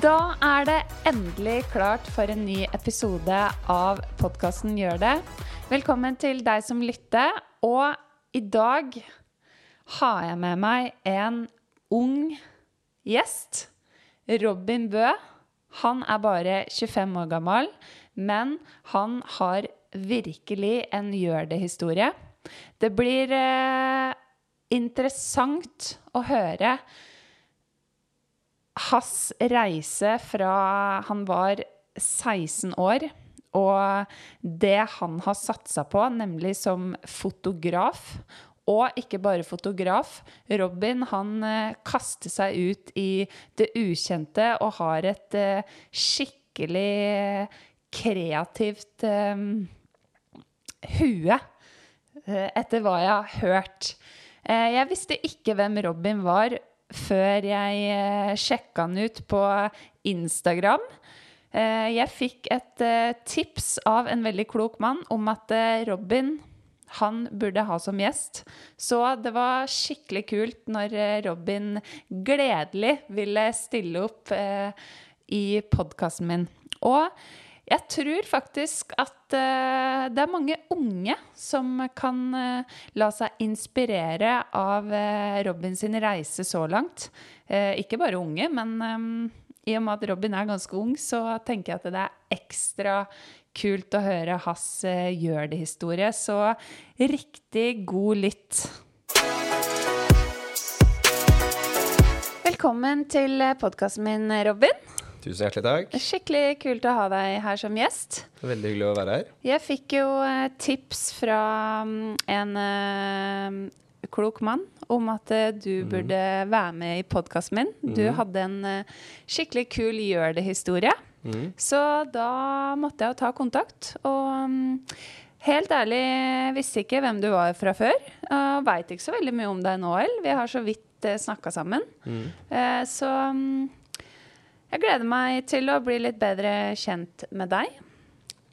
Da er det endelig klart for en ny episode av podkasten Gjør det. Velkommen til deg som lytter. Og i dag har jeg med meg en ung gjest. Robin Bø. Han er bare 25 år gammel, men han har virkelig en gjør det-historie. Det blir eh, interessant å høre hans reise fra han var 16 år, og det han har satsa på, nemlig som fotograf. Og ikke bare fotograf. Robin han eh, kaster seg ut i det ukjente og har et eh, skikkelig kreativt um, hue, eh, etter hva jeg har hørt. Eh, jeg visste ikke hvem Robin var før jeg eh, sjekka han ut på Instagram. Eh, jeg fikk et eh, tips av en veldig klok mann om at Robin han burde ha som gjest. Så det var skikkelig kult når Robin gledelig ville stille opp i podkasten min. Og jeg tror faktisk at uh, det er mange unge som kan uh, la seg inspirere av uh, Robin sin reise så langt. Ikke bare unge, men um, i og med at Robin er ganske ung, så tenker jeg at det er ekstra kult å høre hans gjør det-historie. Så riktig god lytt. Velkommen til podkasten min, Robin. Tusen hjertelig takk. Skikkelig kult å ha deg her som gjest. Veldig hyggelig å være her. Jeg fikk jo eh, tips fra mm, en uh, klok mann om at eh, du burde være med i podkasten min. Du hadde en uh, skikkelig kul gjør det-historie. Mm. Så da måtte jeg jo ta kontakt. Og um, helt ærlig visste ikke hvem du var fra før. Og veit ikke så veldig mye om deg nå heller. Vi har så vidt snakka sammen. Mm. Eh, så mm, jeg gleder meg til å bli litt bedre kjent med deg.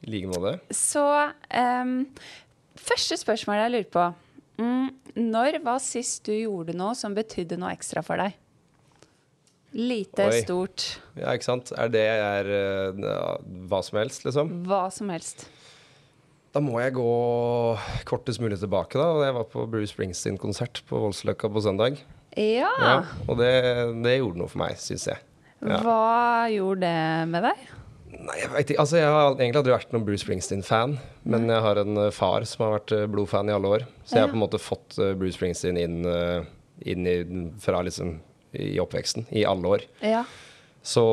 I like måte. Så um, første spørsmål jeg lurer på. Mm, når var sist du gjorde noe som betydde noe ekstra for deg? Lite, Oi. stort, Ja, ikke sant. Er det er uh, hva som helst, liksom? hva som helst. Da må jeg gå kortest mulig tilbake, da. Jeg var på Bruce Springsteen-konsert på Voldsløkka på søndag. Ja. Ja, og det, det gjorde noe for meg, syns jeg. Ja. Hva gjorde det med deg? Nei, jeg vet ikke. Altså, jeg har egentlig aldri vært noen Bruce Springsteen-fan. Men jeg har en eh, far som har vært eh, blodfan i alle år. Så jeg har på en måte fått eh, Bruce Springsteen inn, inn i, fra liksom i oppveksten i alle år. Ja. Så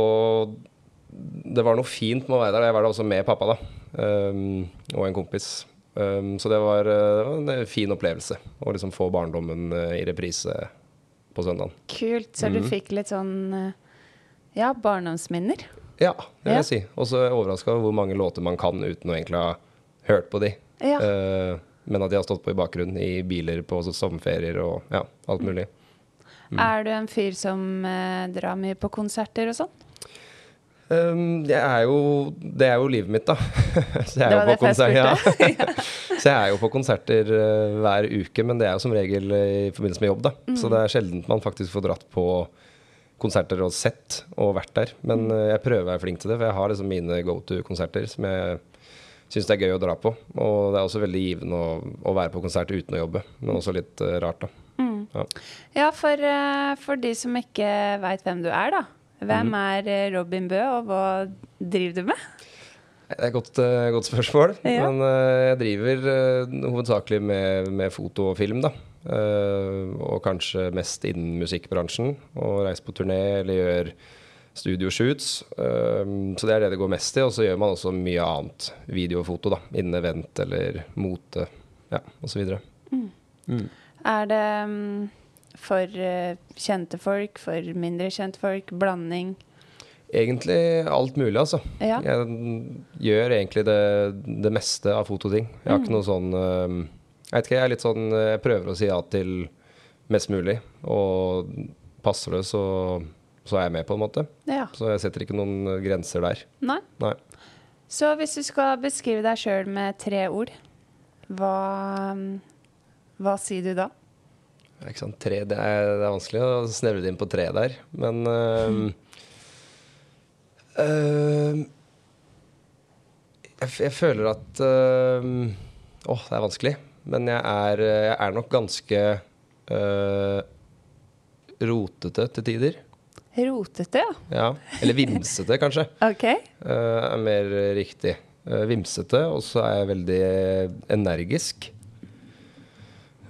det var noe fint med å være der. Jeg var der også med pappa, da. Um, og en kompis. Um, så det var, det var en fin opplevelse å liksom få barndommen i reprise på søndagen. Kult. Så du Mhm. fikk litt sånn ja, barndomsminner? Ja, det vil jeg si. Og så er jeg overraska over hvor mange låter man kan uten å egentlig ha hørt på de. Ja. Uh, men at de har stått på i bakgrunnen i biler på sommerferier og ja, alt mulig. Mm. Er du en fyr som uh, drar mye på konserter og sånn? Um, er jo, det er jo livet mitt, da. så jeg er jo på derfor konser- ja. Så jeg er jo på konserter uh, hver uke, men det er jo som regel eh, i forbindelse med jobb, da. Så det er sjelden man faktisk får dratt på konserter og sett og vært der. Men eh, jeg prøver å være flink til det, for jeg har liksom mine go to-konserter som jeg syns det er gøy å dra på. Og det er også veldig givende å, å være på konsert uten å jobbe, men også litt uh, rart, da. Ja. Ja, for, uh, for de som ikke veit hvem du er, da. Hvem mm. er Robin Bø, og hva driver du med? Det er et godt, uh, godt spørsmål. Ja. Men jeg driver hovedsakelig med, med foto og film, da. Eh, og kanskje mest innen musikkbransjen. Og reiser på turné eller gjør studioshoots. Eh, så det er det det går mest i. Og så gjør man også mye annet video og foto, da. Innen event eller mote, ja, osv. Er det mm, for eh, kjente folk, for mindre kjente folk, blanding? Egentlig alt mulig, altså. Ja. Jeg gjør egentlig det, det meste av fototing. Jeg har ikke noe sånn Jeg vet ikke, jeg er litt sånn Jeg prøver å si ja til mest mulig. Og passer det, så, så er jeg med, på en måte. Ja. Så jeg setter ikke noen grenser der. Nei. Nei. Så hvis du skal beskrive deg sjøl med tre ord, hva, hva sier du da? Ikke sant? Tre, det, er, det er vanskelig å snevre det inn på tre der. Men eh, Eh, jeg, jeg føler at eh, Åh, det er vanskelig. Men jeg er, jeg er nok ganske eh, rotete til tider. Rotete, ja. Ja. Eller vimsete, kanskje. Ok. Uh, er mer riktig. Uh, vimsete, og så er jeg veldig energisk.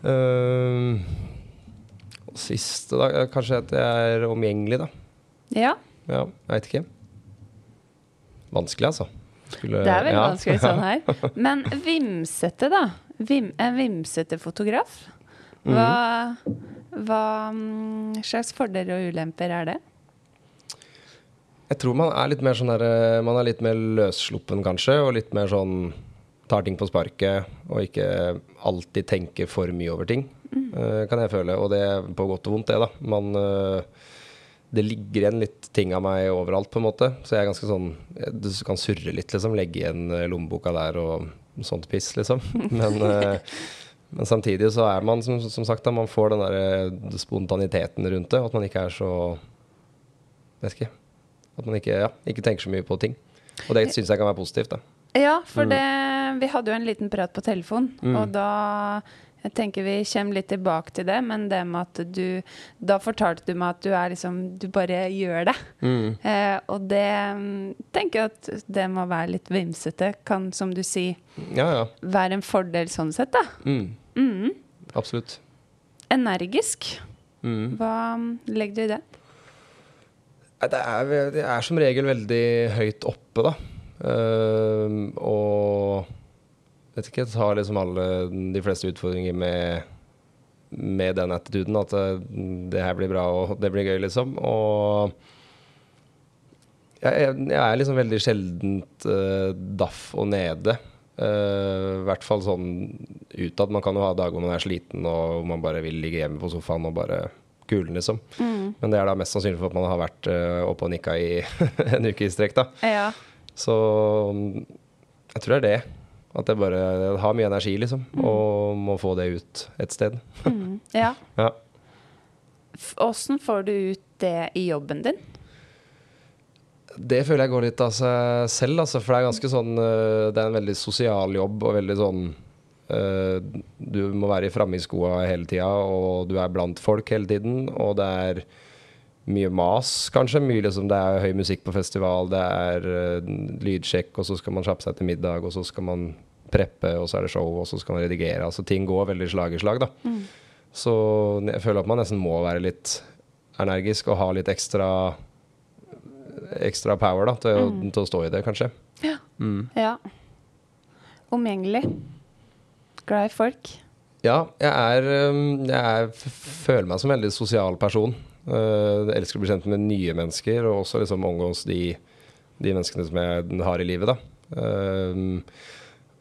Uh, og siste, da. Kanskje at jeg er omgjengelig, da. Ja. Ja, jeg vet ikke. Vanskelig, altså. Skulle- Det er veldig ja. vanskelig sånn her. Men vimsete, da. Vim, en vimsete fotograf. Hva, hva mm, slags fordeler og ulemper er det? Jeg tror man er litt mer sånn der, eh, Man er litt mer løssluppen, kanskje, og litt mer sånn tar ting på sparket og ikke alltid tenker for mye over ting, mm. kan jeg føle. Og det er på godt og vondt, det, da. Man eh, Det ligger igjen litt ting av meg overalt, på en måte. Så jeg er ganske sånn Du kan surre litt, liksom. Legge igjen eh, lommeboka der og sånt piss, liksom. Men eh, men samtidig så er man, som, som sagt, da, man får den der eh, spontaniteten rundt det. At man ikke er så Vet ikke. At man ikke, ja, ikke tenker så mye på ting. Og det syns jeg kan være positivt. da. Ja, for det, vi hadde jo en liten prat på telefon, og da jeg tenker vi kommer litt tilbake til det, men det med at du Da fortalte du meg at du er liksom Du bare gjør det. Eh, og det mm, tenker jeg at det må være litt vimsete kan, som du sier, Ja, ja. være en fordel sånn sett, da. Mm. Absolutt. Energisk. Mm. Hva mm, legger du i det? Det er, det er som regel veldig høyt oppe, da. Ehm, og vet ikke, tar liksom alle de fleste utfordringer med, med den attituden. At det, det her blir bra, og det blir gøy, liksom. Og jeg, jeg, jeg er liksom veldig sjeldent uh, daff og nede. Uh, I hvert fall sånn utad. Man kan jo ha dager hvor man er sliten og man bare vil ligge hjemme på sofaen og bare kulen, liksom. Men det er da mest sannsynlig for at man har vært uh, oppe og nikka i en uke i strekk, da. Ja. Så mm, jeg tror det er det. At jeg bare har mye energi, liksom. Og må få det ut et sted. Mm. ja. Ja. Åssen får du ut det i jobben din? Det føler jeg går litt av seg selv, altså. For det er ganske sånn øh, Det er en veldig sosial jobb og veldig sånn øh, Du må være framme i skoa hele tida, og du er blant folk hele tiden. Og det er mye mas, kanskje. Mye liksom Det er høy musikk på festival, det er uh, lydsjekk, og så skal man kjappe seg til middag, og så skal man preppe, og så er det show, og så skal man redigere. Altså ting går veldig slag i slag, da. Så jeg føler at man nesten må være litt energisk og ha litt ekstra ekstra power da, til, å, til å stå i det, kanskje. Ja. Mm. ja. Omgjengelig. Glad i folk. Ja, jeg er, jeg er, føler meg som en veldig sosial person. Uh, jeg elsker å bli kjent med nye mennesker, og også liksom omgås de, de menneskene som jeg har i livet. da.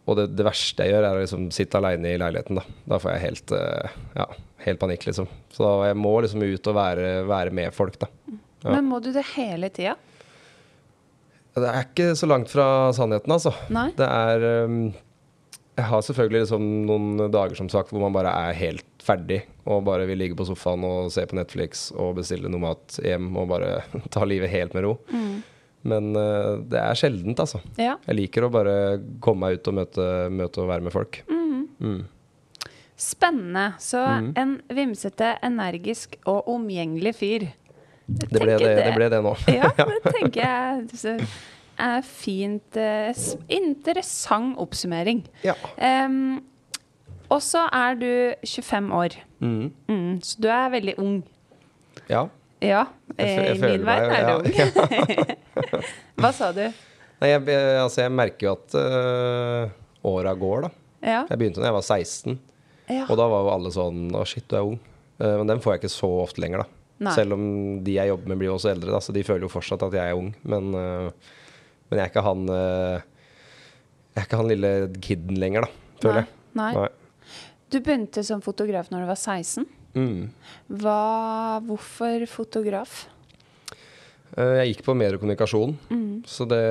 Og det, det verste jeg gjør, er å liksom sitte aleine i leiligheten. Da Da får jeg helt, øh, ja, helt panikk, liksom. Så da, jeg må liksom ut og være, være med folk, da. Ja. Men må du det hele tida? Det er ikke så langt fra sannheten, altså. Nei? Det er Jeg har selvfølgelig liksom noen dager som sagt hvor man bare er helt ferdig og bare vil ligge på sofaen og se på Netflix og bestille noe mat hjem og bare ta livet helt med ro. Men uh, det er sjeldent, altså. Ja. Jeg liker å bare komme meg ut og møte, møte og være med folk. Mm. Spennende. Så Mhm. en vimsete, energisk og omgjengelig fyr. Det ble det, det ble det nå. Ja, det tenker jeg er fint. eh, Interessant oppsummering. Ja. Um, og så er du 25 år, Mm. mm, så du er veldig ung. ja. Ja, Jeg i min verden er ja. du ung. Hva sa du? Nei, jeg, altså, jeg merker jo at uh, åra går, da. Ja. Jeg begynte da jeg var 16. ja. Og da var jo alle sånn Å, shit, du er ung. Uh, men den får jeg ikke så ofte lenger, da. Nei. Selv om de jeg jobber med, blir også eldre, da, så de føler jo fortsatt at jeg er ung. Men, eh, men jeg er ikke han eh, Jeg er ikke han lille kiden lenger, da, føler jeg. Nei. Nei. Du begynte som fotograf når du var 16. Mm. Hva, hvorfor fotograf? Eh, Jeg gikk på mer kommunikasjon, så det,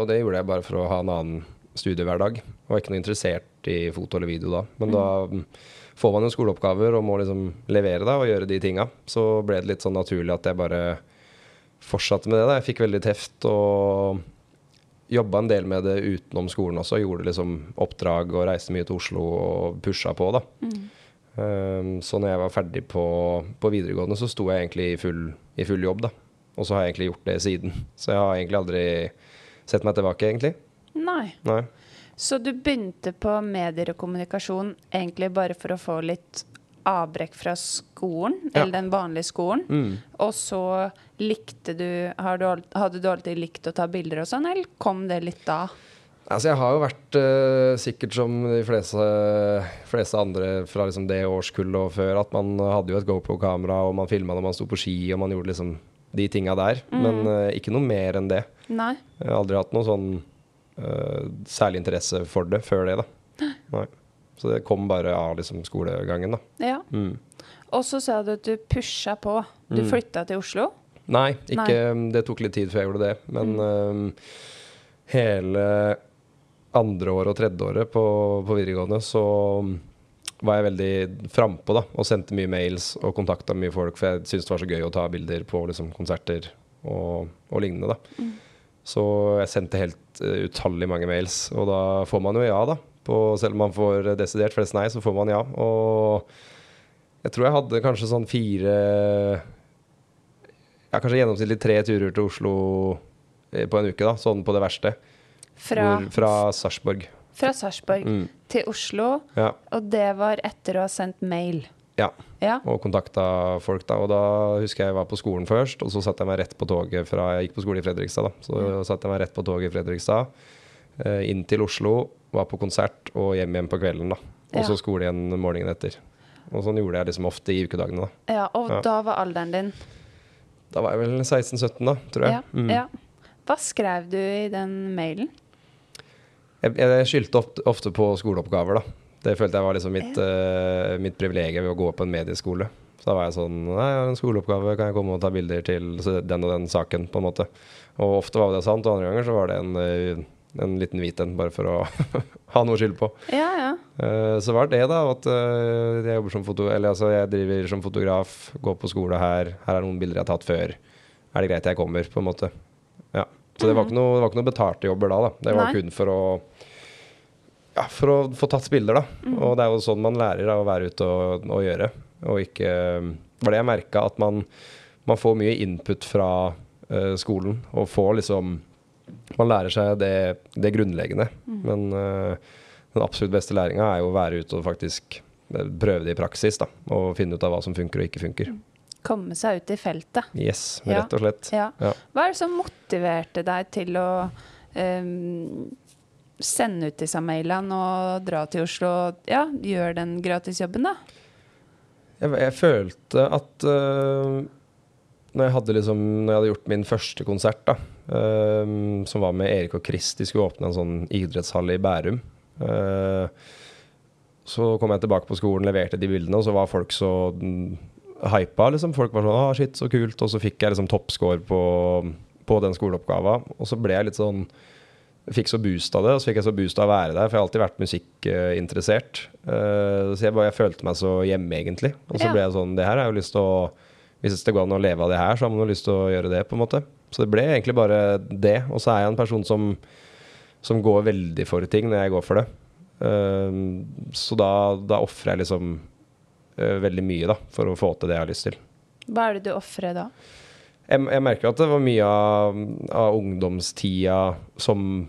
og det gjorde jeg bare for å ha en annen studiehverdag. Jeg var ikke noe interessert i foto eller video da. Men da mm, får man jo skoleoppgaver og må liksom levere da, og gjøre de tinga. Så ble det litt sånn naturlig at jeg bare fortsatte med det. da. Jeg fikk veldig teft og jobba en del med det utenom skolen også. Gjorde liksom oppdrag og reiste mye til Oslo og pusha på, da. Um, så når jeg var ferdig på, på videregående, så sto jeg egentlig i full, i full jobb, da. Og så har jeg egentlig gjort det siden. Så jeg har egentlig aldri sett meg tilbake, egentlig. Nei. Nei. Så du begynte på medier og kommunikasjon egentlig bare for å få litt avbrekk fra skolen, Ja. eller den vanlige skolen. Mm. Og så likte du, har du Hadde du alltid likt å ta bilder og sånn, eller kom det litt da? Altså, jeg har jo vært uh, sikkert som de fleste, fleste andre fra liksom det årskullet og før, at man hadde jo et GoPro-kamera, og man filma når man sto på ski, og man gjorde liksom de tinga der. Men uh, ikke noe mer enn det. Nei. Jeg har aldri hatt noe sånn uh, særlig interesse for det før det, da. Nei. Så det kom bare av liksom skolegangen, da. Ja. Mm. Og så sa du at du pusha på. Du Mm. flytta til Oslo. Nei, ikke, det tok litt tid før jeg gjorde det. Men eh, hele andre året og tredjeåret på, på videregående så var jeg veldig frampå og sendte mye mails og kontakta mye folk, for jeg syntes det var så gøy å ta bilder på liksom, konserter og, og lignende. da. Så jeg sendte helt uh, utallig mange mails, og da får man jo ja, da. På, selv om man får desidert flest nei, så får man ja. Og jeg tror jeg hadde kanskje sånn fire Ja, kanskje gjennomsnittlig tre turer til Oslo eh, på en uke, da. Sånn på det verste. Fra, Hvor, fra Sarpsborg. fra Sarpsborg Mm. til Oslo, Ja. og det var etter å ha sendt mail. ja. Ja. Og kontakta folk, da. Og da husker jeg jeg var på skolen først, og så satte jeg meg rett på toget fra Jeg gikk på skole i Fredrikstad, da. Så satte jeg meg rett på toget i Fredrikstad, eh, inn til Oslo, var på konsert og hjem igjen på kvelden, da. Og så Ja. skole igjen morgenen etter. Og sånn gjorde jeg liksom ofte i ukedagene, da. ja og Ja. da var alderen din Da var jeg vel 16-17, da, tror jeg. ja, Mm. ja. Hva skrev du i den mailen? Jeg, jeg skyldte ofte, på skoleoppgaver, da. Det følte jeg var liksom mitt, uh, mitt privilegium ved å gå på en medieskole. Så da var jeg sånn Nei, jeg har en skoleoppgave, kan jeg komme og ta bilder til den og den saken, på en måte. Og ofte var det sant, og andre ganger så var det en, eh, en liten hvit en, bare for å ha noe skyld på. Ja, ja. Uh, Så var det da at uh, jeg jobber som foto... Eller altså, jeg driver som fotograf, går på skole her. Her er noen bilder jeg har tatt før. Er det greit jeg kommer, på en måte. Ja. Så det var ikke noe, det var ikke noe betalte jobber da, da. Det var Nei. kun for å ja, for å få tatt bilder, da. Og det er jo sånn man lærer da, å være ute og, og gjøre. Og ikke Det var det jeg merka, at man, man får mye input fra uh, skolen. Og får liksom Man lærer seg det, det grunnleggende. Men uh, den absolutt beste læringa er jo å være ute og faktisk eh, prøve det i praksis. da Og finne ut av hva som funker og ikke funker. Komme seg ut i feltet. Yes, rett og slett. Ja. Ja. Hva er det som motiverte deg til å um, sende ut disse mailene og dra til Oslo og ja, gjøre den gratisjobben, da? Jeg, jeg følte at uh, når, jeg hadde liksom, når jeg hadde gjort min første konsert, da, som var med Erik og Chris De skulle åpne en sånn idrettshall i Bærum. øh, så kom jeg tilbake på skolen, leverte de bildene, og så var folk så mm, hypa. Liksom. Folk var sånn ah, 'shit, så kult', og så fikk jeg liksom toppscore på, på den skoleoppgava. Og så ble jeg litt sånn fikk så boost av det, og så fikk jeg så boost av å være der, for jeg har alltid vært musikkinteressert. Uh, så jeg, bare, jeg følte meg så hjemme, egentlig. Og så Ja. ble jeg sånn Det her har jeg jo lyst til å Hvis det går an å leve av det her, så har man jo lyst til å gjøre det, på en måte. Så det ble egentlig bare det. Og så er jeg en person som, som går veldig for ting når jeg går for det. Uh, så da, da ofrer jeg liksom uh, veldig mye, da, for å få til det jeg har lyst til. Hva er det du ofrer da? Jeg, jeg merker at det var mye av, av ungdomstida som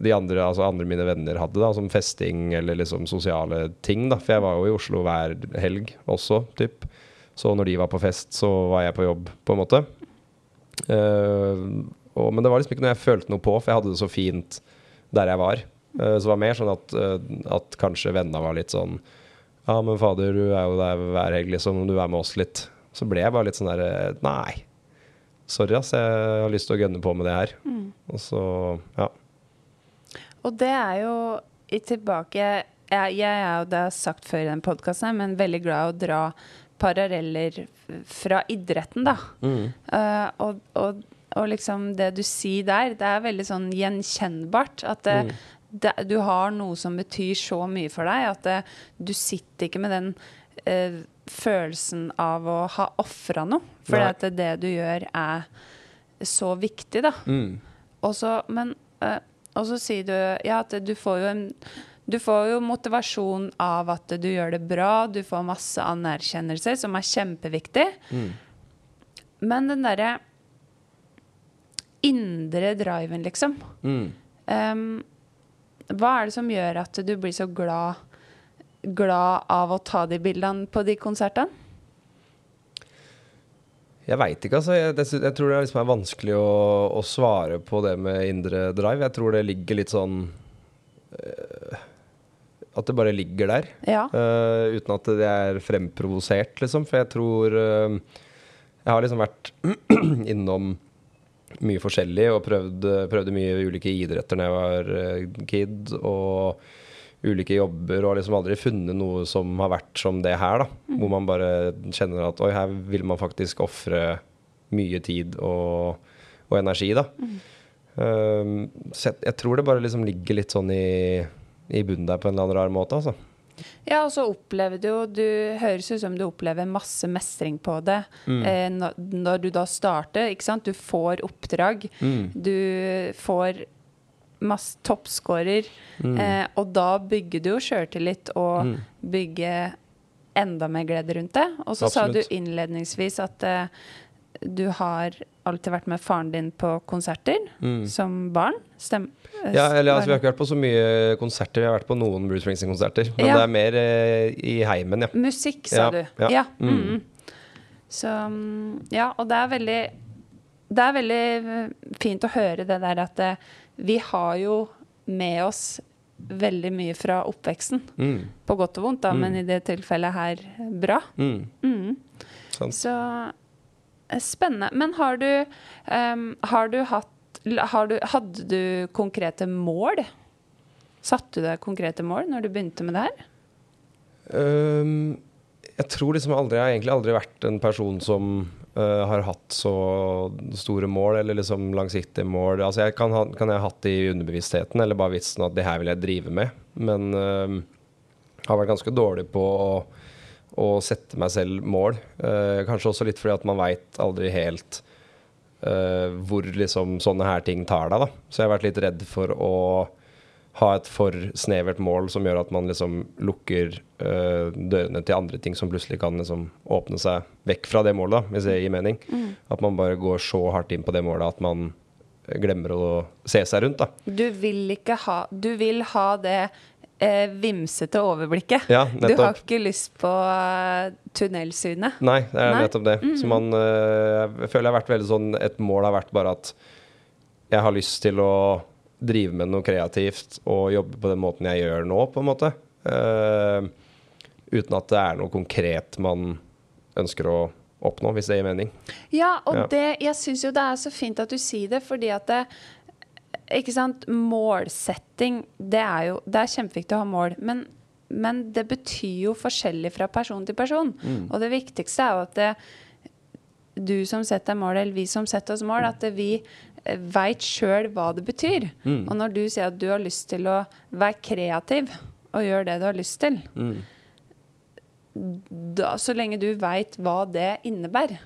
de andre, altså andre mine venner hadde, da, som festing eller liksom sosiale ting. da, For jeg var jo i Oslo hver helg også, typ. Så når de var på fest, så var jeg på jobb, på en måte. Eh, og, men det var liksom ikke noe jeg følte noe på, for jeg hadde det så fint der jeg var. Eh, så det var mer sånn at, eh, at kanskje vennene var litt sånn Ja, men fader, du er jo der hver helg, liksom, du er med oss litt. Så ble jeg bare litt sånn derre Nei. Sorry, ass, jeg har lyst til å gønne på med det her. Og så, ja. Og det er jo i tilbake Jeg, jeg er jo, det har jeg sagt før i den podkasten, men veldig glad i å dra paralleller fra idretten, da. Eh, og, og, og liksom det du sier der, det er veldig sånn gjenkjennbart. At det, det, du har noe som betyr så mye for deg, at det, du sitter ikke med den uh, følelsen av å ha ofra noe. For at det, det du gjør, er så viktig, da. Mm. Og så, men eh, Og så sier du ja, at du får jo en du får jo motivasjon av at du gjør det bra, du får masse anerkjennelse, som er kjempeviktig. Mm. Men den derre indre driven, liksom Mm. Um, Hva er det som gjør at du blir så glad, glad av å ta de bildene på de konsertene? Jeg veit ikke, altså. Jeg, jeg tror det liksom er vanskelig å, å svare på det med indre drive. Jeg tror det ligger litt sånn eh, At det bare ligger der. Ja. Uh, uten at det er fremprovosert, liksom. For jeg tror uh, Jeg har liksom vært innom mye forskjellig og prøvde, prøvde mye ulike idretter da jeg var eh, kid. Og ulike jobber, og har liksom aldri funnet noe som har vært som det her. da Hvor man bare kjenner at oi, her vil man faktisk ofre mye tid og, og energi, da. Um, så jeg, jeg tror det bare liksom ligger litt sånn i, i bunnen der på en eller annen rar måte, altså. Ja, og så opplever du jo Du høres ut som du opplever masse mestring på det eh, når, når du da starter. ikke sant? Du får oppdrag. Du får masse toppscorer. Eh, og da bygger du jo sjøltillit og bygger enda mer glede rundt det. Og så sa du innledningsvis at eh, du har alltid vært med faren din på konserter som barn. Stem eh, Ja, eller altså, Vi har ikke vært på så mye konserter. Vi har vært på noen Bruce Springsteen-konserter. Men Ja. det er mer eh, i heimen, ja. Musikk, sa Ja, du. ja. Ja. Mm. Så mm, Ja, og det er veldig Det er veldig eh, fint å høre det der at det, vi har jo med oss veldig mye fra oppveksten. Mm. På godt og vondt, da, men i det tilfellet her bra. Mm. Mm. Så eh, spennende. Men har du, um, har du hatt har du, Hadde du konkrete mål? Satte du deg konkrete mål når du begynte med det her? Um, jeg tror liksom aldri Jeg har egentlig aldri vært en person som uh, har hatt så store mål, eller liksom langsiktige mål. Altså jeg kan, ha, kan jeg ha hatt det i underbevisstheten, eller bare vitsen at det her vil jeg drive med. Men uh, har vært ganske dårlig på å, å sette meg selv mål. Eh, kanskje også litt fordi at man veit aldri helt eh, hvor liksom sånne her ting tar deg, da. Så jeg har vært litt redd for å ha et for snevert mål som gjør at man liksom lukker eh, dørene til andre ting som plutselig kan liksom åpne seg vekk fra det målet, da, hvis det gir mening. At man bare går så hardt inn på det målet at man glemmer å se seg rundt, da. Du vil ikke ha Du vil ha det eh, vimsete overblikket. Ja, du har ikke lyst på uh, tunnelsynet. Nei, det er Nei? nettopp det. Så man øh, Jeg føler jeg har vært veldig sånn Et mål har vært bare at jeg har lyst til å drive med noe kreativt og jobbe på den måten jeg gjør nå, på en måte. Uh, uten at det er noe konkret man ønsker å oppnå, hvis det gir mening. Ja, og Ja. det Jeg syns jo det er så fint at du sier det, fordi at det Ikke sant, målsetting, det er jo Det er kjempeviktig å ha mål, men men det betyr jo forskjellig fra person til person. Og det viktigste er jo at det, du som setter mål, eller vi som setter oss mål, at det, vi veit sjøl hva det betyr. Og når du sier at du har lyst til å være kreativ og gjøre det du har lyst til, da, så lenge du veit hva det innebærer,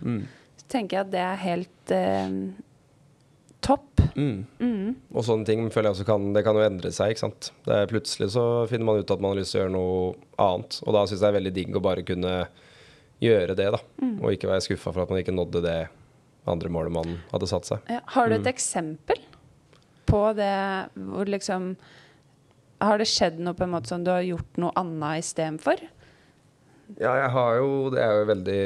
så tenker jeg at det er helt eh, topp. Og sånne ting føler jeg også kan Det kan jo endre seg, ikke sant. Det er plutselig så finner man ut at man har lyst til å gjøre noe annet. Og da syns jeg det er veldig digg å bare kunne gjøre det, da. Og ikke være skuffa for at man ikke nådde det andre målet man hadde satt seg. Ja, har du et eksempel på det hvor liksom Har det skjedd noe på en måte som du har gjort noe annet istedenfor? Ja, jeg har jo Det er jo veldig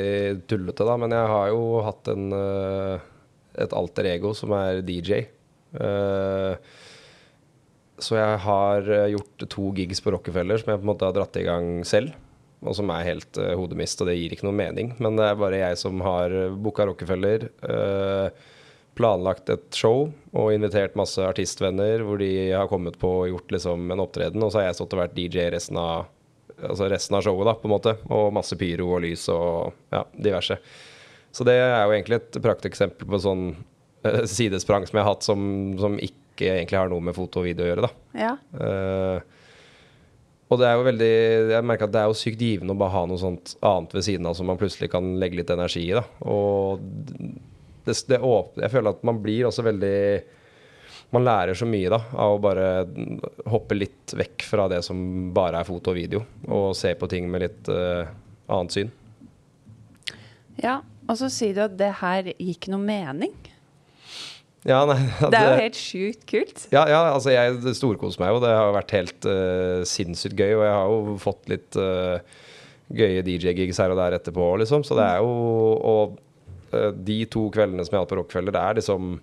tullete, da, men jeg har jo hatt en eh, et alter ego som er DJ. Eh, så jeg har eh, gjort to gigs på Rockefeller som jeg på en måte har dratt i gang selv. Og som er helt uh, hodemist, og det gir ikke noe mening. Men det er bare jeg som har booka Rockefeller. uh, planlagt et show og invitert masse artistvenner hvor de har kommet på og gjort liksom en opptreden. Og så har jeg stått og vært DJ resten av altså resten av showet, da, på en måte. Og masse pyro og lys og ja, diverse. Så det er jo egentlig et prakteksempel på sånn sidesprang som jeg har hatt som, som ikke egentlig har noe med foto og video å gjøre, da. Ja. Eh, og det er jo veldig Jeg merker at det er jo sykt givende å bare ha noe sånt annet ved siden av som man plutselig kan legge litt energi i, da. Og det, det åpner Jeg føler at man blir også veldig Man lærer så mye da av å bare hoppe litt vekk fra det som bare er foto og video, og se på ting med litt uh, annet syn. Ja, og så sier du at det her gikk noe mening. Ja, nei, det er jo helt sjukt kult. Ja, ja altså jeg storkoser meg jo. Det har vært helt uh, sinnssykt gøy, og jeg har jo fått litt uh, gøye DJ-gigs her og der etterpå, liksom. Så det er jo Og uh, de to kveldene som jeg har hatt på Rockefeller, det er liksom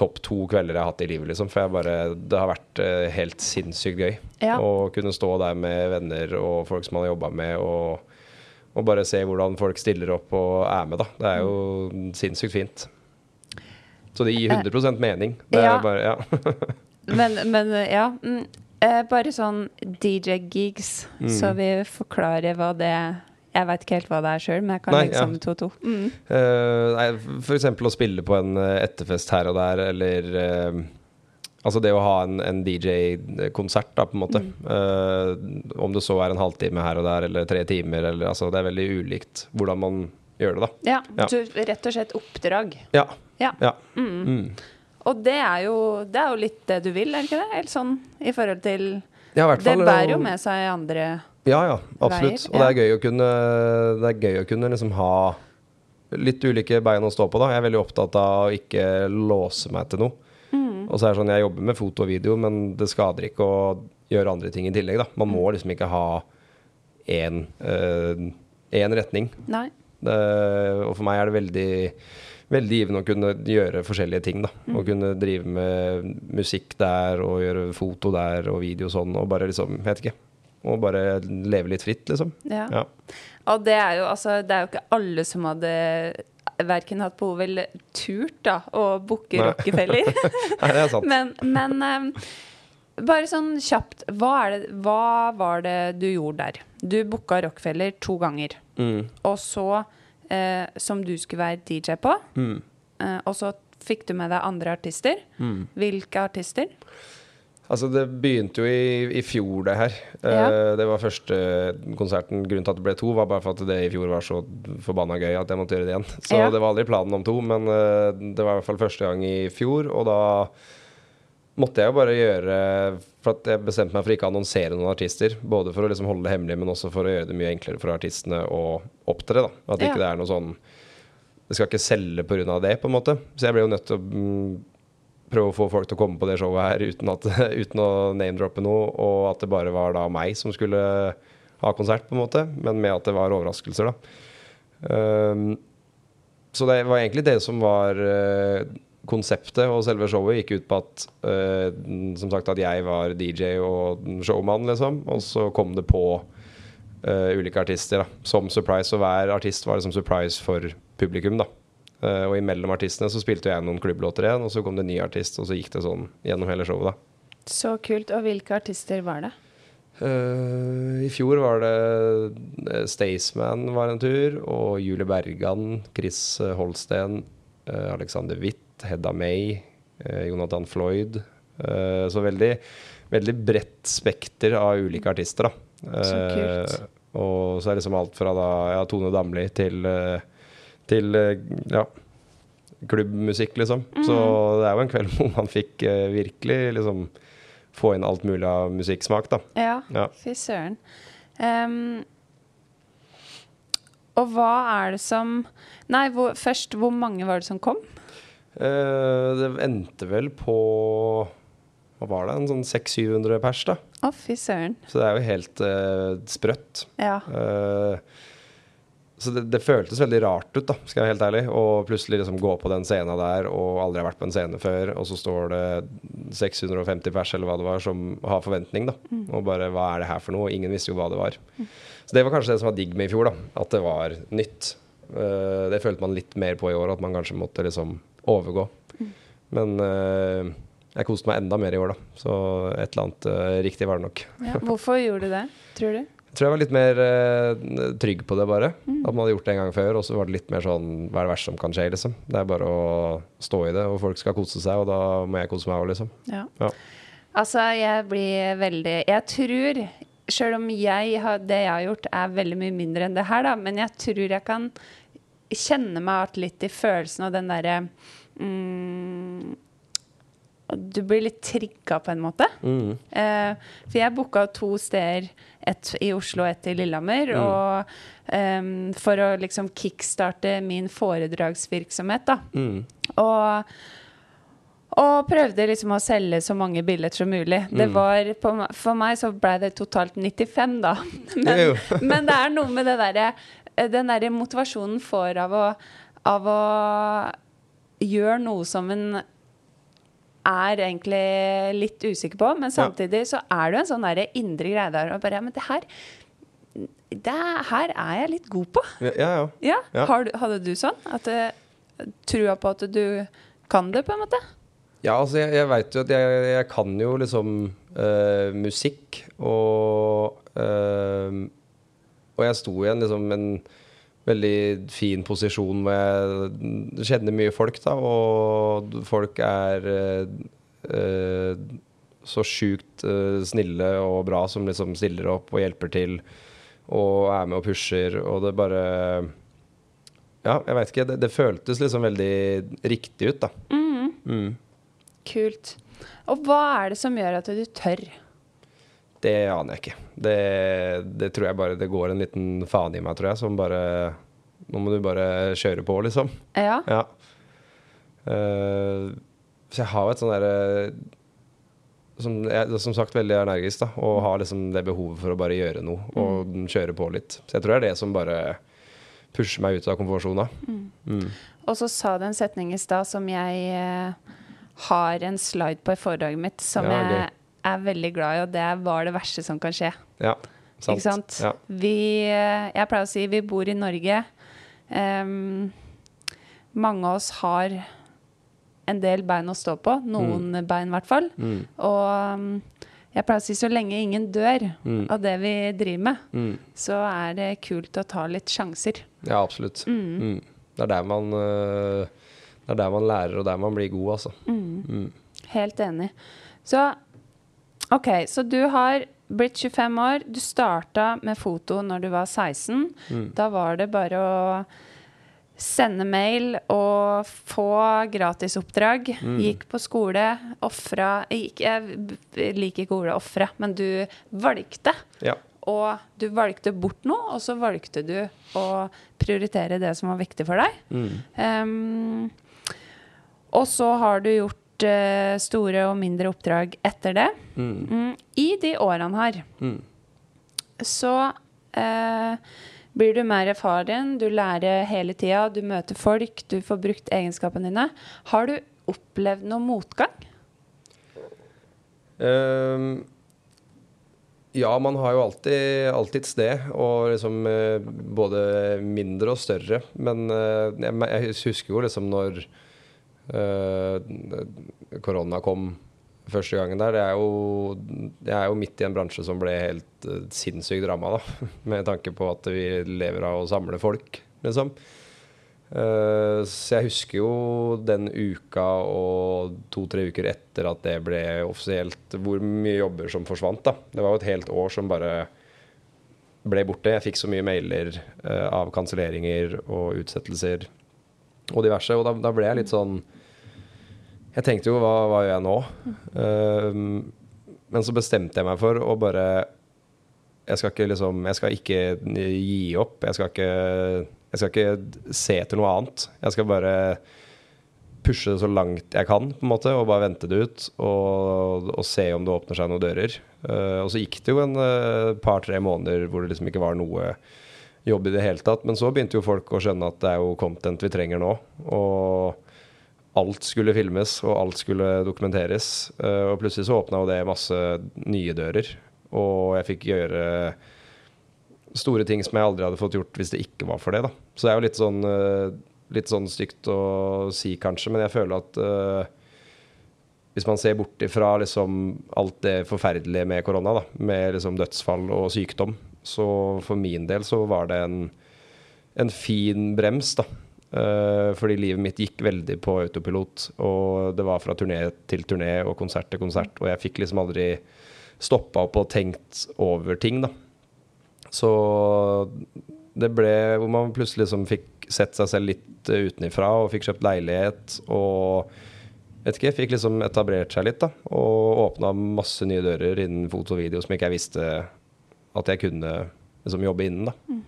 topp to kvelder jeg har hatt i livet, liksom. For jeg bare Det har vært helt sinnssykt gøy Ja. å kunne stå der med venner og folk som man har jobba med, og, og bare se hvordan folk stiller opp og er med, da. Det er jo sinnssykt fint. Så det gir 100 mening. Det er Ja. bare Ja. Men, men ja. Mm, eh, bare sånn DJ-gigs, Mm. så vi forklarer hva det Jeg veit ikke helt hva det er sjøl, men jeg kan Nei, liksom ja. to og to. Mm. Uh, eksempel å spille på en eh, etterfest her og der, eller uh, Altså det å ha en, en DJ-konsert, da, på en måte. Eh, om det så er en halvtime her og der, eller tre timer, eller altså Det er veldig ulikt hvordan man gjør det, da. Ja, Ja. Rett og slett oppdrag. Ja. Ja. ja. Mm. Og det er, jo, det er jo litt det du vil, er det ikke det? Eller sånn i forhold til Ja, i fall, Det bærer jo med seg andre Ja, ja, absolutt. Veier, Og det er gøy å kunne, det er gøy å kunne liksom ha litt ulike bein å stå på, da. Jeg er veldig opptatt av å ikke låse meg til noe. Mm. Og så er det sånn, jeg jobber med foto og video, men det skader ikke å gjøre andre ting i tillegg, da. Man Mm. må liksom ikke ha én én retning. Nei. Det, og for meg er det veldig Veldig givende å kunne gjøre forskjellige ting. da Mm. Å kunne drive med musikk der og gjøre foto der og video sånn, og bare liksom Vet ikke. Og bare leve litt fritt, liksom. Ja. Ja. Og det er jo altså Det er jo ikke alle som hadde verken hatt behov eller turt da å booke. Rockefeller. Nei, det er sant. men men um, bare sånn kjapt, hva, er det, hva var det du gjorde der? Du booka Rockefeller to ganger. Mm. Og så, eh, som du skulle være DJ på, Mm. eh, og så fikk du med deg andre artister. Mm. Hvilke artister? Altså, det begynte jo i, i fjor, det her. Ja. Eh, det var første konserten. Grunnen til at det ble to, var bare for at det i fjor var så forbanna gøy at jeg måtte gjøre det igjen. Så Ja. det var aldri planen om to, men eh, det var i hvert fall første gang i fjor, og da måtte jeg jo bare gjøre For at jeg bestemte meg for ikke å annonsere noen artister. Både for å liksom holde det hemmelig, men også for å gjøre det mye enklere for artistene å opptre. da At Ja. ikke det er noe sånn Det skal ikke selge pga. det, på en måte. Så jeg ble jo nødt til å mm, prøve å få folk til å komme på det showet her uten, at, uten å name-droppe noe, og at det bare var da meg som skulle ha konsert, på en måte, men med at det var overraskelser, da. Um, så det var egentlig det som var eh, konseptet, og selve showet gikk ut på at uh, som sagt at jeg var DJ og showmann, liksom, og så kom det på uh, ulike artister da, som surprise, og hver artist var liksom surprise for publikum, da. uh, og imellom artistene så spilte jeg noen klubblåter igjen, og så kom det en ny artist, og så gikk det sånn gjennom hele showet, da. Så kult. Og hvilke artister var det? I fjor var det Staysman var en tur, og Julie Bergan, Chris Holsten, Alexander Witt, Hedda May, eh, Jonathan Floyd. Eh, så veldig, veldig bredt spekter av ulike artister, da. Så kult. Eh, og så er det liksom alt fra da, ja, Tone Damli til, til ja, klubbmusikk, liksom. Så det er jo en kveld hvor man fikk virkelig liksom få inn alt mulig av musikksmak, da. Ja, Ja. fy søren. Um, og hva er det som Nei, hvor, først, hvor mange var det som kom? Eh, det endte vel på Hva var det? En sånn 600-700 pers, da. Å, fy søren. Så det er jo helt eh, sprøtt. Ja. Eh, så det, det føltes veldig rart ut, da, skal jeg være helt ærlig. Å plutselig liksom gå på den scenen der og aldri har vært på en scene før, og så står det 650 pers eller hva det var, som har forventning, da. Og bare hva er det her for noe? Og ingen visste jo hva det var. Så det var kanskje det som var digg med i fjor, da. At det var nytt. Det følte man litt mer på i år, at man kanskje måtte liksom overgå. Men eh, jeg koste meg enda mer i år, da. Så et eller annet eh, riktig var det nok. ja. Hvorfor gjorde du det, tror du? Jeg tror jeg var litt mer eh, trygg på det, bare. At man hadde gjort det en gang før, og så var det litt mer sånn Hva er det verste som kan skje, liksom? Det er bare å stå i det, og folk skal kose seg, og da må jeg kose meg òg, liksom. Ja. Ja. Altså, jeg blir veldig Jeg tror, sjøl om jeg har, det jeg har gjort, er veldig mye mindre enn det her, da, men jeg tror jeg kan kjenner meg litt i følelsen av den derre mm, Du blir litt trigga, på en måte. Mm. Eh, for jeg booka to steder, ett i Oslo og ett i Lillehammer. Og em, for å liksom kickstarte min foredragsvirksomhet, da. Mm. Og, og prøvde liksom å selge så mange billetter som mulig. Det Mm. var på, for meg så ble det totalt 95, da. Men, men det er noe med det derre Den derre motivasjonen får av å, av å gjøre noe som en er egentlig litt usikker på, men samtidig så er det jo en sånn der indre greie der. Og bare, ja, men det her det her er jeg litt god på. Ja, ja. Ja, Ja. Har du, Hadde du sånn? At uh, Trua på at du kan det, på en måte? Ja, altså jeg, jeg veit jo at jeg, jeg kan jo liksom eh, musikk, og eh, Og jeg sto i en liksom en veldig fin posisjon hvor jeg kjenner mye folk, da, og folk er eh, eh, så sjukt eh, snille og bra som liksom stiller opp og hjelper til og er med og pusher, og det bare Ja, jeg veit ikke. Det, det føltes liksom veldig riktig ut, da. Mm. Kult. Og hva er det som gjør at du tør? Det aner jeg ikke. Det, det tror jeg bare det går en liten faen i meg, tror jeg, som bare Nå må du bare kjøre på, liksom. Ja. Ja. Uh, så jeg har jo et sånn derre som, jeg er som sagt veldig energisk, da, og har liksom det behovet for å bare gjøre noe og kjøre på litt. Så jeg tror det er det som bare pusher meg ut av komfortsona. Mm. Og så sa du en setning i stad som jeg eh, har en slide på i foredraget mitt, som Ja, jeg. Er veldig glad i, og det var det verste som kan skje. Ja, sant. Ikke sant? Ja. Vi, eh, jeg pleier å si vi bor i Norge. Um, mange av oss har en del bein å stå på. Noen bein, i hvert fall. Mm. Og jeg pleier å si så lenge ingen dør Mm. av det vi driver med, Mm. så er det kult å ta litt sjanser. ja, absolutt. Mm. Det er der man eh, Det er der man lærer, og der man blir god, altså. Mm. Helt enig. Så OK, så du har blitt 25 år. Du starta med foto når du var 16. Mm. Da var det bare å sende mail og få gratisoppdrag. Mm. Gikk på skole, ofra Jeg liker ikke ordet ofre, men du valgte. Ja. Og du valgte bort noe, og så valgte du å prioritere det som var viktig for deg. Mm. Um, og så har du gjort eh, store og mindre oppdrag etter det. Mm. Mm, I de årene her Mm. så uh, blir du mer erfaren, du lærer hele tida, du møter folk, du får brukt egenskapene dine. Har du opplevd noe motgang? Um, ja, man har jo alltid, alltid sted, og liksom eh, både mindre og større. Men jeg, jeg husker jo liksom når korona kom første gangen der. Jeg er jo, jeg er jo midt i en bransje som ble helt uh, sinnssykt ramma, da. Med tanke på at vi lever av å samle folk, liksom. Eh, så jeg husker jo den uka og to-tre uker etter at det ble offisielt, hvor mye jobber som forsvant. da. Det var jo et helt år som bare ble borte. Jeg fikk så mye mailer eh, av kanselleringer og utsettelser og diverse. Og da, da ble jeg litt sånn Jeg tenkte jo hva, hva gjør jeg nå? Uh, men så bestemte jeg meg for å bare jeg skal ikke liksom Jeg skal ikke gi opp. Jeg skal ikke, jeg skal ikke se etter noe annet. Jeg skal bare pushe det så langt jeg kan, på en måte, og bare vente det ut. Og, og se om det åpner seg noen dører. Uh, og så gikk det jo en uh, par-tre måneder hvor det liksom ikke var noe jobb i det hele tatt. Men så begynte jo folk å skjønne at det er jo content vi trenger nå. Og alt skulle filmes, og alt skulle dokumenteres. Eh, og plutselig så åpna jo det masse nye dører. Og jeg fikk gjøre store ting som jeg aldri hadde fått gjort hvis det ikke var for det. da. Så det er jo litt sånn, eh, litt sånn stygt å si, kanskje, men jeg føler at eh, hvis man ser bort ifra liksom alt det forferdelige med korona, da, med liksom dødsfall og sykdom, så for min del så var det en, en fin brems, da. Uh, fordi livet mitt gikk veldig på autopilot, og det var fra turné til turné og konsert til konsert, og jeg fikk liksom aldri stoppa opp og tenkt over ting, da. Så det ble hvor man plutselig liksom fikk sett seg selv litt utenifra og fikk kjøpt leilighet og vet ikke, fikk liksom etablert seg litt da, og åpna masse nye dører innen foto og video som ikke jeg visste at jeg kunne liksom jobbe innen. da.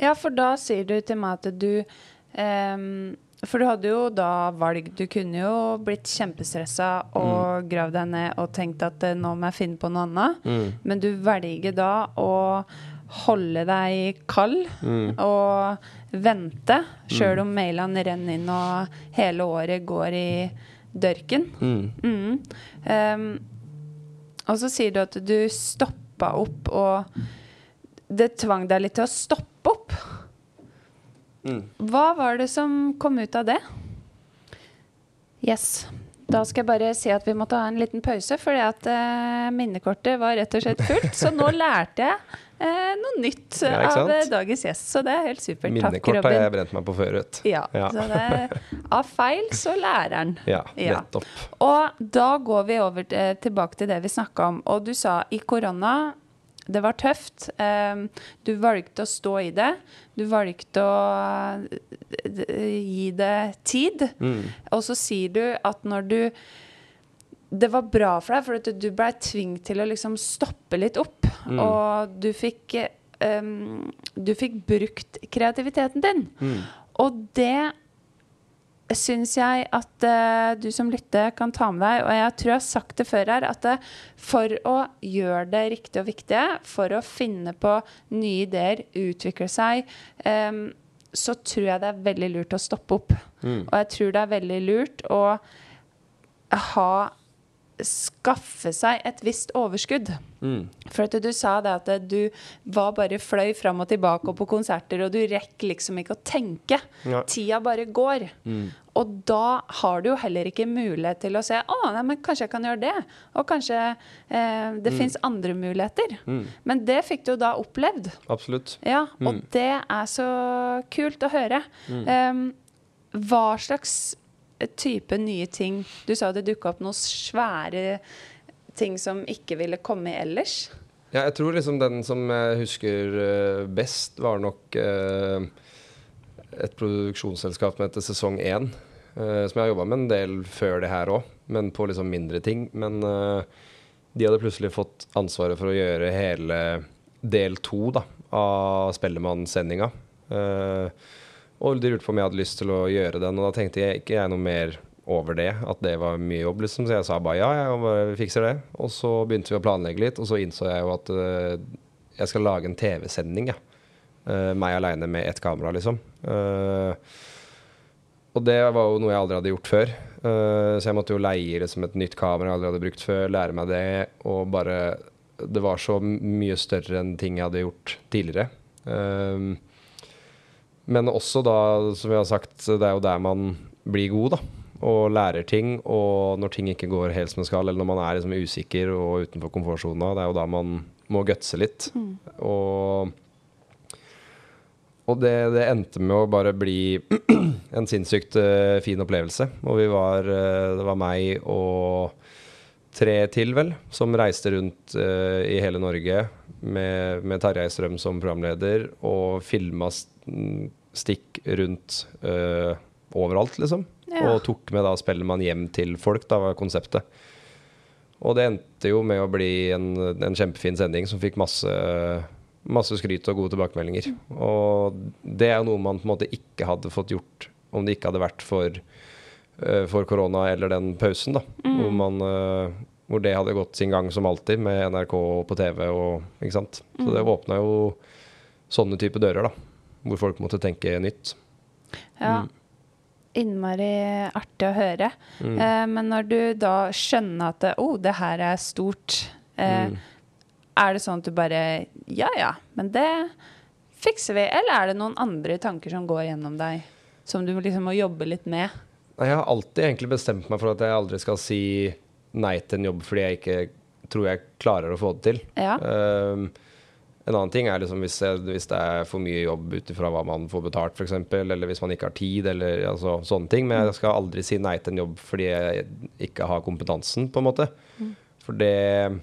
Ja, for da sier du til meg at du um, For du hadde jo da valg. Du kunne jo blitt kjempestressa og gravd deg ned og tenkt at eh, nå må jeg finne på noe annet. Men du velger da å holde deg kald og vente, sjøl om mailene renner inn og hele året går i dørken. Mm. Um, og så sier du at du stoppa opp, og det tvang deg litt til å stoppe opp. Hva var det som kom ut av det? Yes. Da skal jeg bare si at vi måtte ha en liten pause, fordi at eh, minnekortet var rett og slett fullt. Så nå lærte jeg eh, noe nytt Ja, av eh, dagens gjest. Så det er helt supert. Takk, Minnekort har jeg brent meg på før, vet Ja, Ja. Så det, av feil så lærer han. Ja, Ja. nettopp. Og da går vi over til, tilbake til det vi snakka om. Og du sa i korona det var tøft. Um, du valgte å stå i det. Du valgte å eh, gi det tid. Og så sier du at når du Det var bra for deg, for du ble tvunget til å liksom stoppe litt opp. Og du fikk um, Du fikk brukt kreativiteten din. Og det syns jeg at uh, du som lytter kan ta med deg, og jeg tror jeg har sagt det før her, at uh, for å gjøre det riktige og viktige, for å finne på nye ideer, utvikle seg, um, så tror jeg det er veldig lurt å stoppe opp. Og jeg tror det er veldig lurt å ha skaffe seg et visst overskudd. For at du sa det at du var bare fløy fram og tilbake og på konserter, og du rekker liksom ikke å tenke. Ja. Tida bare går. Og da har du jo heller ikke mulighet til å se å, nei, men kanskje jeg kan gjøre det. Og kanskje eh, det fins andre muligheter. Men det fikk du jo da opplevd. Absolutt. Ja, og det er så kult å høre. Um, hva slags type nye ting Du sa det dukka opp noen svære ting som ikke ville komme ellers. Ja, jeg tror liksom den som jeg husker eh, best, var nok eh, et produksjonsselskap som heter Sesong 1. eh, som jeg har jobba med en del før det her òg, men på liksom mindre ting. Men eh, de hadde plutselig fått ansvaret for å gjøre hele del to av Spellemann-sendinga. Eh, og de lurte på om jeg hadde lyst til å gjøre den, og da tenkte jeg ikke jeg noe mer over det, at det var mye jobb, liksom. Så jeg sa bare ja, jeg fikser det. Og så begynte vi å planlegge litt, og så innså jeg jo at uh, jeg skal lage en TV-sending, ja. uh, meg aleine med ett kamera, liksom. Uh, og det var jo noe jeg aldri hadde gjort før. Så jeg måtte jo leie liksom et nytt kamera jeg aldri hadde brukt før, lære meg det, og bare Det var så mye større enn ting jeg hadde gjort tidligere. Eh, men også da, som vi har sagt, det er jo der man blir god, da. Og lærer ting. Og når ting ikke går helt som det skal, eller når man er liksom usikker og utenfor komfortsona, det er jo da man må gutse litt. Og, og det, det endte med å bare bli en sinnssykt uh, fin opplevelse. Og vi var uh, Det var meg og tre til, vel, som reiste rundt uh, i hele Norge med, med Tarjei Strøm som programleder, og filma stikk rundt uh, overalt, liksom. Ja. Og tok med da Spellemann hjem til folk, da var konseptet. Og det endte jo med å bli en, en kjempefin sending som fikk masse, masse skryt og gode tilbakemeldinger. Og det er jo noe man på en måte ikke hadde fått gjort om det ikke hadde vært for, eh, for korona eller den pausen, da. Hvor, man, eh, hvor det hadde gått sin gang som alltid, med NRK på TV og Ikke sant. Så det åpna jo sånne type dører, da. Hvor folk måtte tenke nytt. Ja. Mm. Innmari artig å høre. Eh, men når du da skjønner at oh, det her er stort, eh, Mm. er det sånn at du bare Ja ja, men det fikser vi. Eller er det noen andre tanker som går gjennom deg, som du liksom må jobbe litt med? Jeg har alltid egentlig bestemt meg for at jeg aldri skal si nei til en jobb fordi jeg ikke tror jeg klarer å få det til. Ja. Ehm, en annen ting er liksom hvis, jeg, hvis det er for mye jobb ut ifra hva man får betalt, f.eks., eller hvis man ikke har tid, eller altså, sånne ting. Men jeg skal aldri si nei til en jobb fordi jeg ikke har kompetansen, på en måte. For det,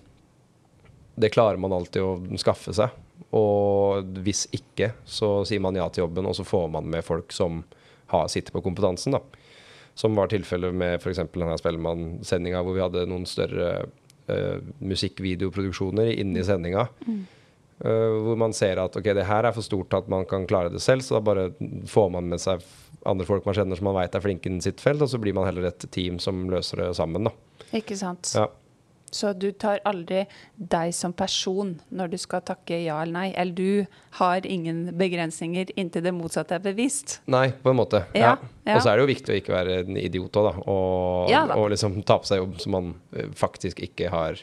det klarer man alltid å skaffe seg. Og hvis ikke, så sier man ja til jobben, og så får man med folk som har, sitter på kompetansen. da. Som var tilfellet med f.eks. denne Spellemann-sendinga, hvor vi hadde noen større uh, musikkvideoproduksjoner inni sendinga. Uh, hvor man ser at ok, det her er for stort at man kan klare det selv, så da bare får man med seg andre folk man kjenner som man veit er flinke innen sitt felt, og så blir man heller et team som løser det sammen. da. Ikke sant. Ja. Så du tar aldri deg som person når du skal takke ja eller nei. Eller du har ingen begrensninger inntil det motsatte er bevist. Nei, på en måte. Ja, Ja. Og så er det jo viktig å ikke være en idiot òg, da. Og, Ja da. og liksom ta på seg jobb som man eh, faktisk ikke har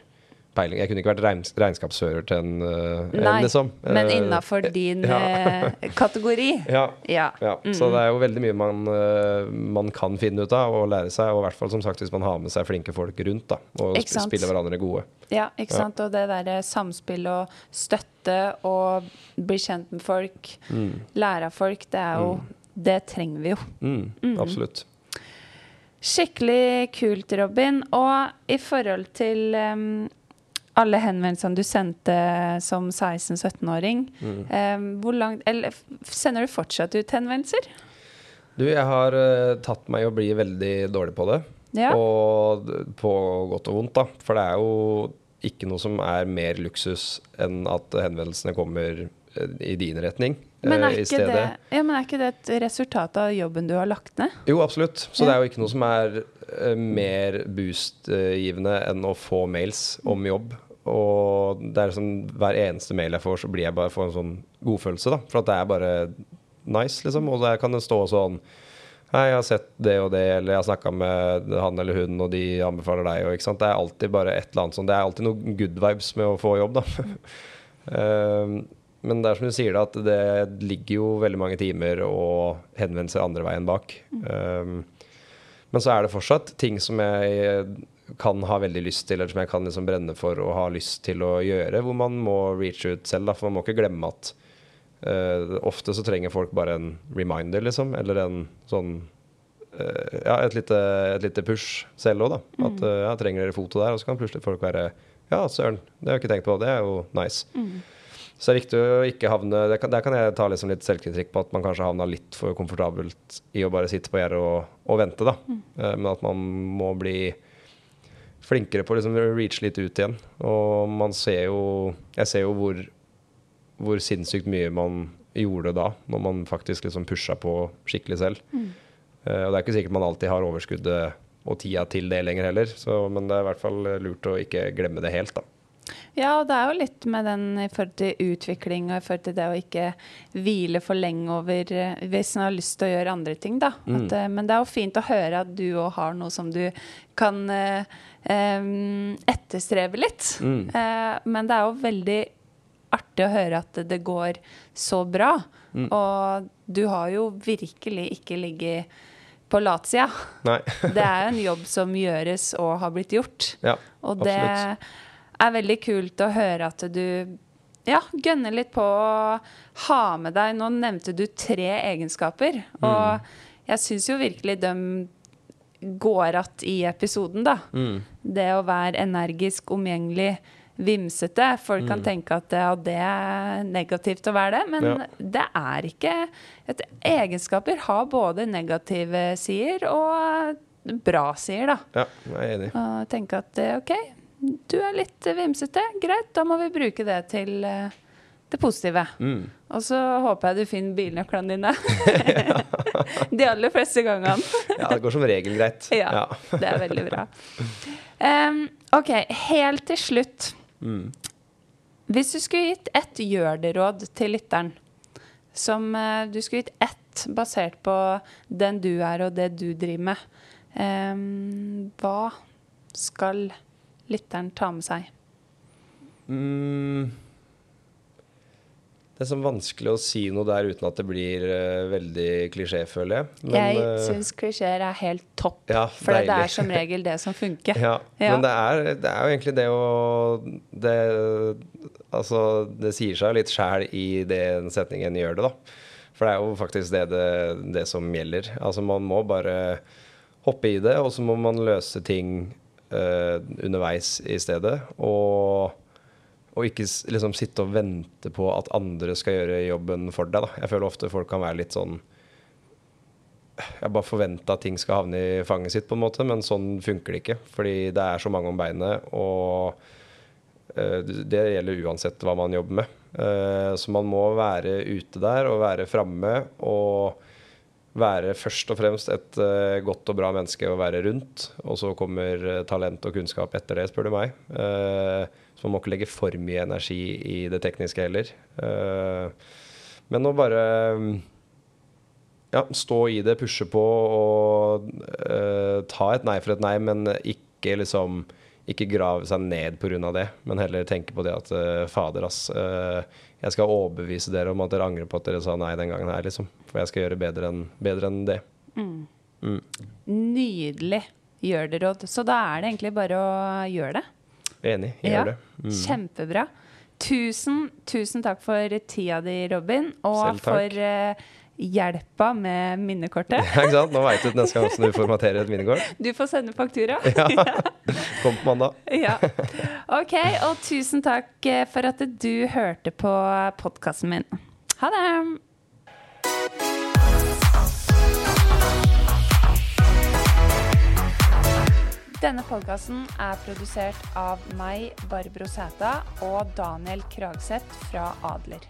peiling Jeg kunne ikke vært regns regnskapsfører til en, Nei, en liksom. men Eh, innafor din ja. eh, kategori. Ja. Ja. ja. Så det er jo veldig mye man, eh, man kan finne ut av og lære seg, og i hvert fall som sagt hvis man har med seg flinke folk rundt, da. Og sp spiller hverandre gode. Ja, ikke sant. Og det derre samspill og støtte og bli kjent med folk, lære av folk, det er jo Det trenger vi jo. Mm, Absolutt. Skikkelig kult, Robin. Og i forhold til em, alle henvendelsene du sendte som 16-17-åring, em, hvor langt Eller sender du fortsatt ut henvendelser? Du, jeg har uh, tatt meg i å bli veldig dårlig på det. Ja. Og på godt og vondt, da. For det er jo ikke noe som er mer luksus enn at henvendelsene kommer eh, i din retning Men eh, er, ikke det, ja, men er ikke det et resultat av jobben du har lagt ned? Jo, absolutt. Så Ja. det er jo ikke noe som er eh, mer boostgivende enn å få mails om jobb. Og det er liksom hver eneste mail jeg får, så blir jeg bare får en sånn godfølelse, da. For at det er bare nice, liksom. Og der kan det stå sånn Hei, jeg har sett det og det, eller jeg har snakka med han eller hun, og de anbefaler deg, og ikke sant. Det er alltid bare et eller annet sånn. Det er alltid noe good vibes med å få jobb, da. Um, men det er som du sier, da, at det ligger jo veldig mange timer og henvendelser andre veien bak. Um, men så er det fortsatt ting som jeg kan ha veldig lyst til, eller som jeg kan liksom brenne for og ha lyst til å gjøre, hvor man må reach ut selv. Da, for man må ikke glemme at uh, ofte så trenger folk bare en reminder, liksom. Eller en sånn uh, Ja, et lite, et lite push selv òg, da. At uh, ja, trenger dere foto der? Og så kan plutselig folk være Ja, søren, det har jeg ikke tenkt på. Det er jo nice. Så det er viktig å ikke havne Der kan, Der kan jeg ta liksom litt selvkritikk på at man kanskje havna litt for komfortabelt i å bare sitte på gjerdet og, og vente, da. Eh, men at man må bli flinkere på å liksom reache litt ut igjen. Og man ser jo Jeg ser jo hvor, hvor sinnssykt mye man gjorde da, når man faktisk liksom pusha på skikkelig selv. Eh, og det er ikke sikkert man alltid har overskuddet og tida til det lenger heller, så, men det er i hvert fall lurt å ikke glemme det helt, da. Ja, og det er jo litt med den i forhold til utvikling og i forhold til det å ikke hvile for lenge over eh, hvis en har lyst til å gjøre andre ting, da. At, eh, men det er jo fint å høre at du òg har noe som du kan em, etterstrebe litt. Eh, men det er jo veldig artig å høre at det går så bra. Og du har jo virkelig ikke ligget på latsida. Det er jo en jobb som gjøres og har blitt gjort. ja, Og det absolutt. er veldig kult å høre at du ja, gønner litt på å ha med deg Nå nevnte du tre egenskaper, Mm. og jeg syns jo virkelig de går att i episoden, da. Mm. Det å være energisk, omgjengelig, vimsete. Folk Mm. kan tenke at ja, det er negativt å være det, men Ja. det er ikke et, Egenskaper har både negative sider og bra sider, da. Ja, jeg er enig. Og tenke at eh, OK, du er litt vimsete. Greit, da må vi bruke det til eh, det positive. Mm. Og så håper jeg du finner bilnøklene dine. De aller fleste gangene. Ja, det går som regel greit. Ja, det er veldig bra. Um, OK, helt til slutt. Mm. Hvis du skulle gitt ett gjør det-råd til lytteren, som uh, du skulle gitt ett basert på den du er og det du driver med, um, hva skal lytteren ta med seg? Mm. Det er så vanskelig å si noe der uten at det blir uh, veldig klisjé, føler jeg. Men, jeg eh, syns klisjeer er helt topp, ja, for det er som regel det som funker. Ja, Ja. men det er, det er jo egentlig det å det, Altså, det sier seg litt sjæl i den setningen 'gjør det', da. For det er jo faktisk det, det, det som gjelder. Altså, man må bare hoppe i det, og så må man løse ting uh, underveis i stedet. Og, Og ikke liksom sitte og vente på at andre skal gjøre jobben for deg. Da. Jeg føler ofte folk kan være litt sånn Jeg bare forventer at ting skal havne i fanget sitt, på en måte, men sånn funker det ikke. Fordi det er så mange om beinet, og eh, det gjelder uansett hva man jobber med. Eh, så man må være ute der og være framme og være først og fremst et eh, godt og bra menneske å være rundt. Og så kommer eh, talent og kunnskap etter det, spør du meg. Eh, så man må ikke legge for mye energi i det tekniske heller. Men å bare ja, stå i det, pushe på og ta et nei for et nei, men ikke liksom ikke grave seg ned pga. det, men heller tenke på det at fader, ass. Jeg skal overbevise dere om at dere angrer på at dere sa nei den gangen her, liksom. For jeg skal gjøre bedre enn bedre enn det. Mm. Nydelig. Gjør det, Råd. Så da er det egentlig bare å gjøre det. Enig. Jeg Ja, gjør det. Mm. Kjempebra. Tusen, tusen takk for tida di, Robin, og for eh, hjelpa med minnekortet. Ja, ikke sant? Nå veit du neste gang hvordan du formaterer et minnekort. Du får sende faktura. Kom på mandag. Ja. OK, og tusen takk eh, for at du hørte på podkasten min. Ha det! Denne podkasten er produsert av meg, Barbro Sæta, og Daniel Kragseth fra Adler.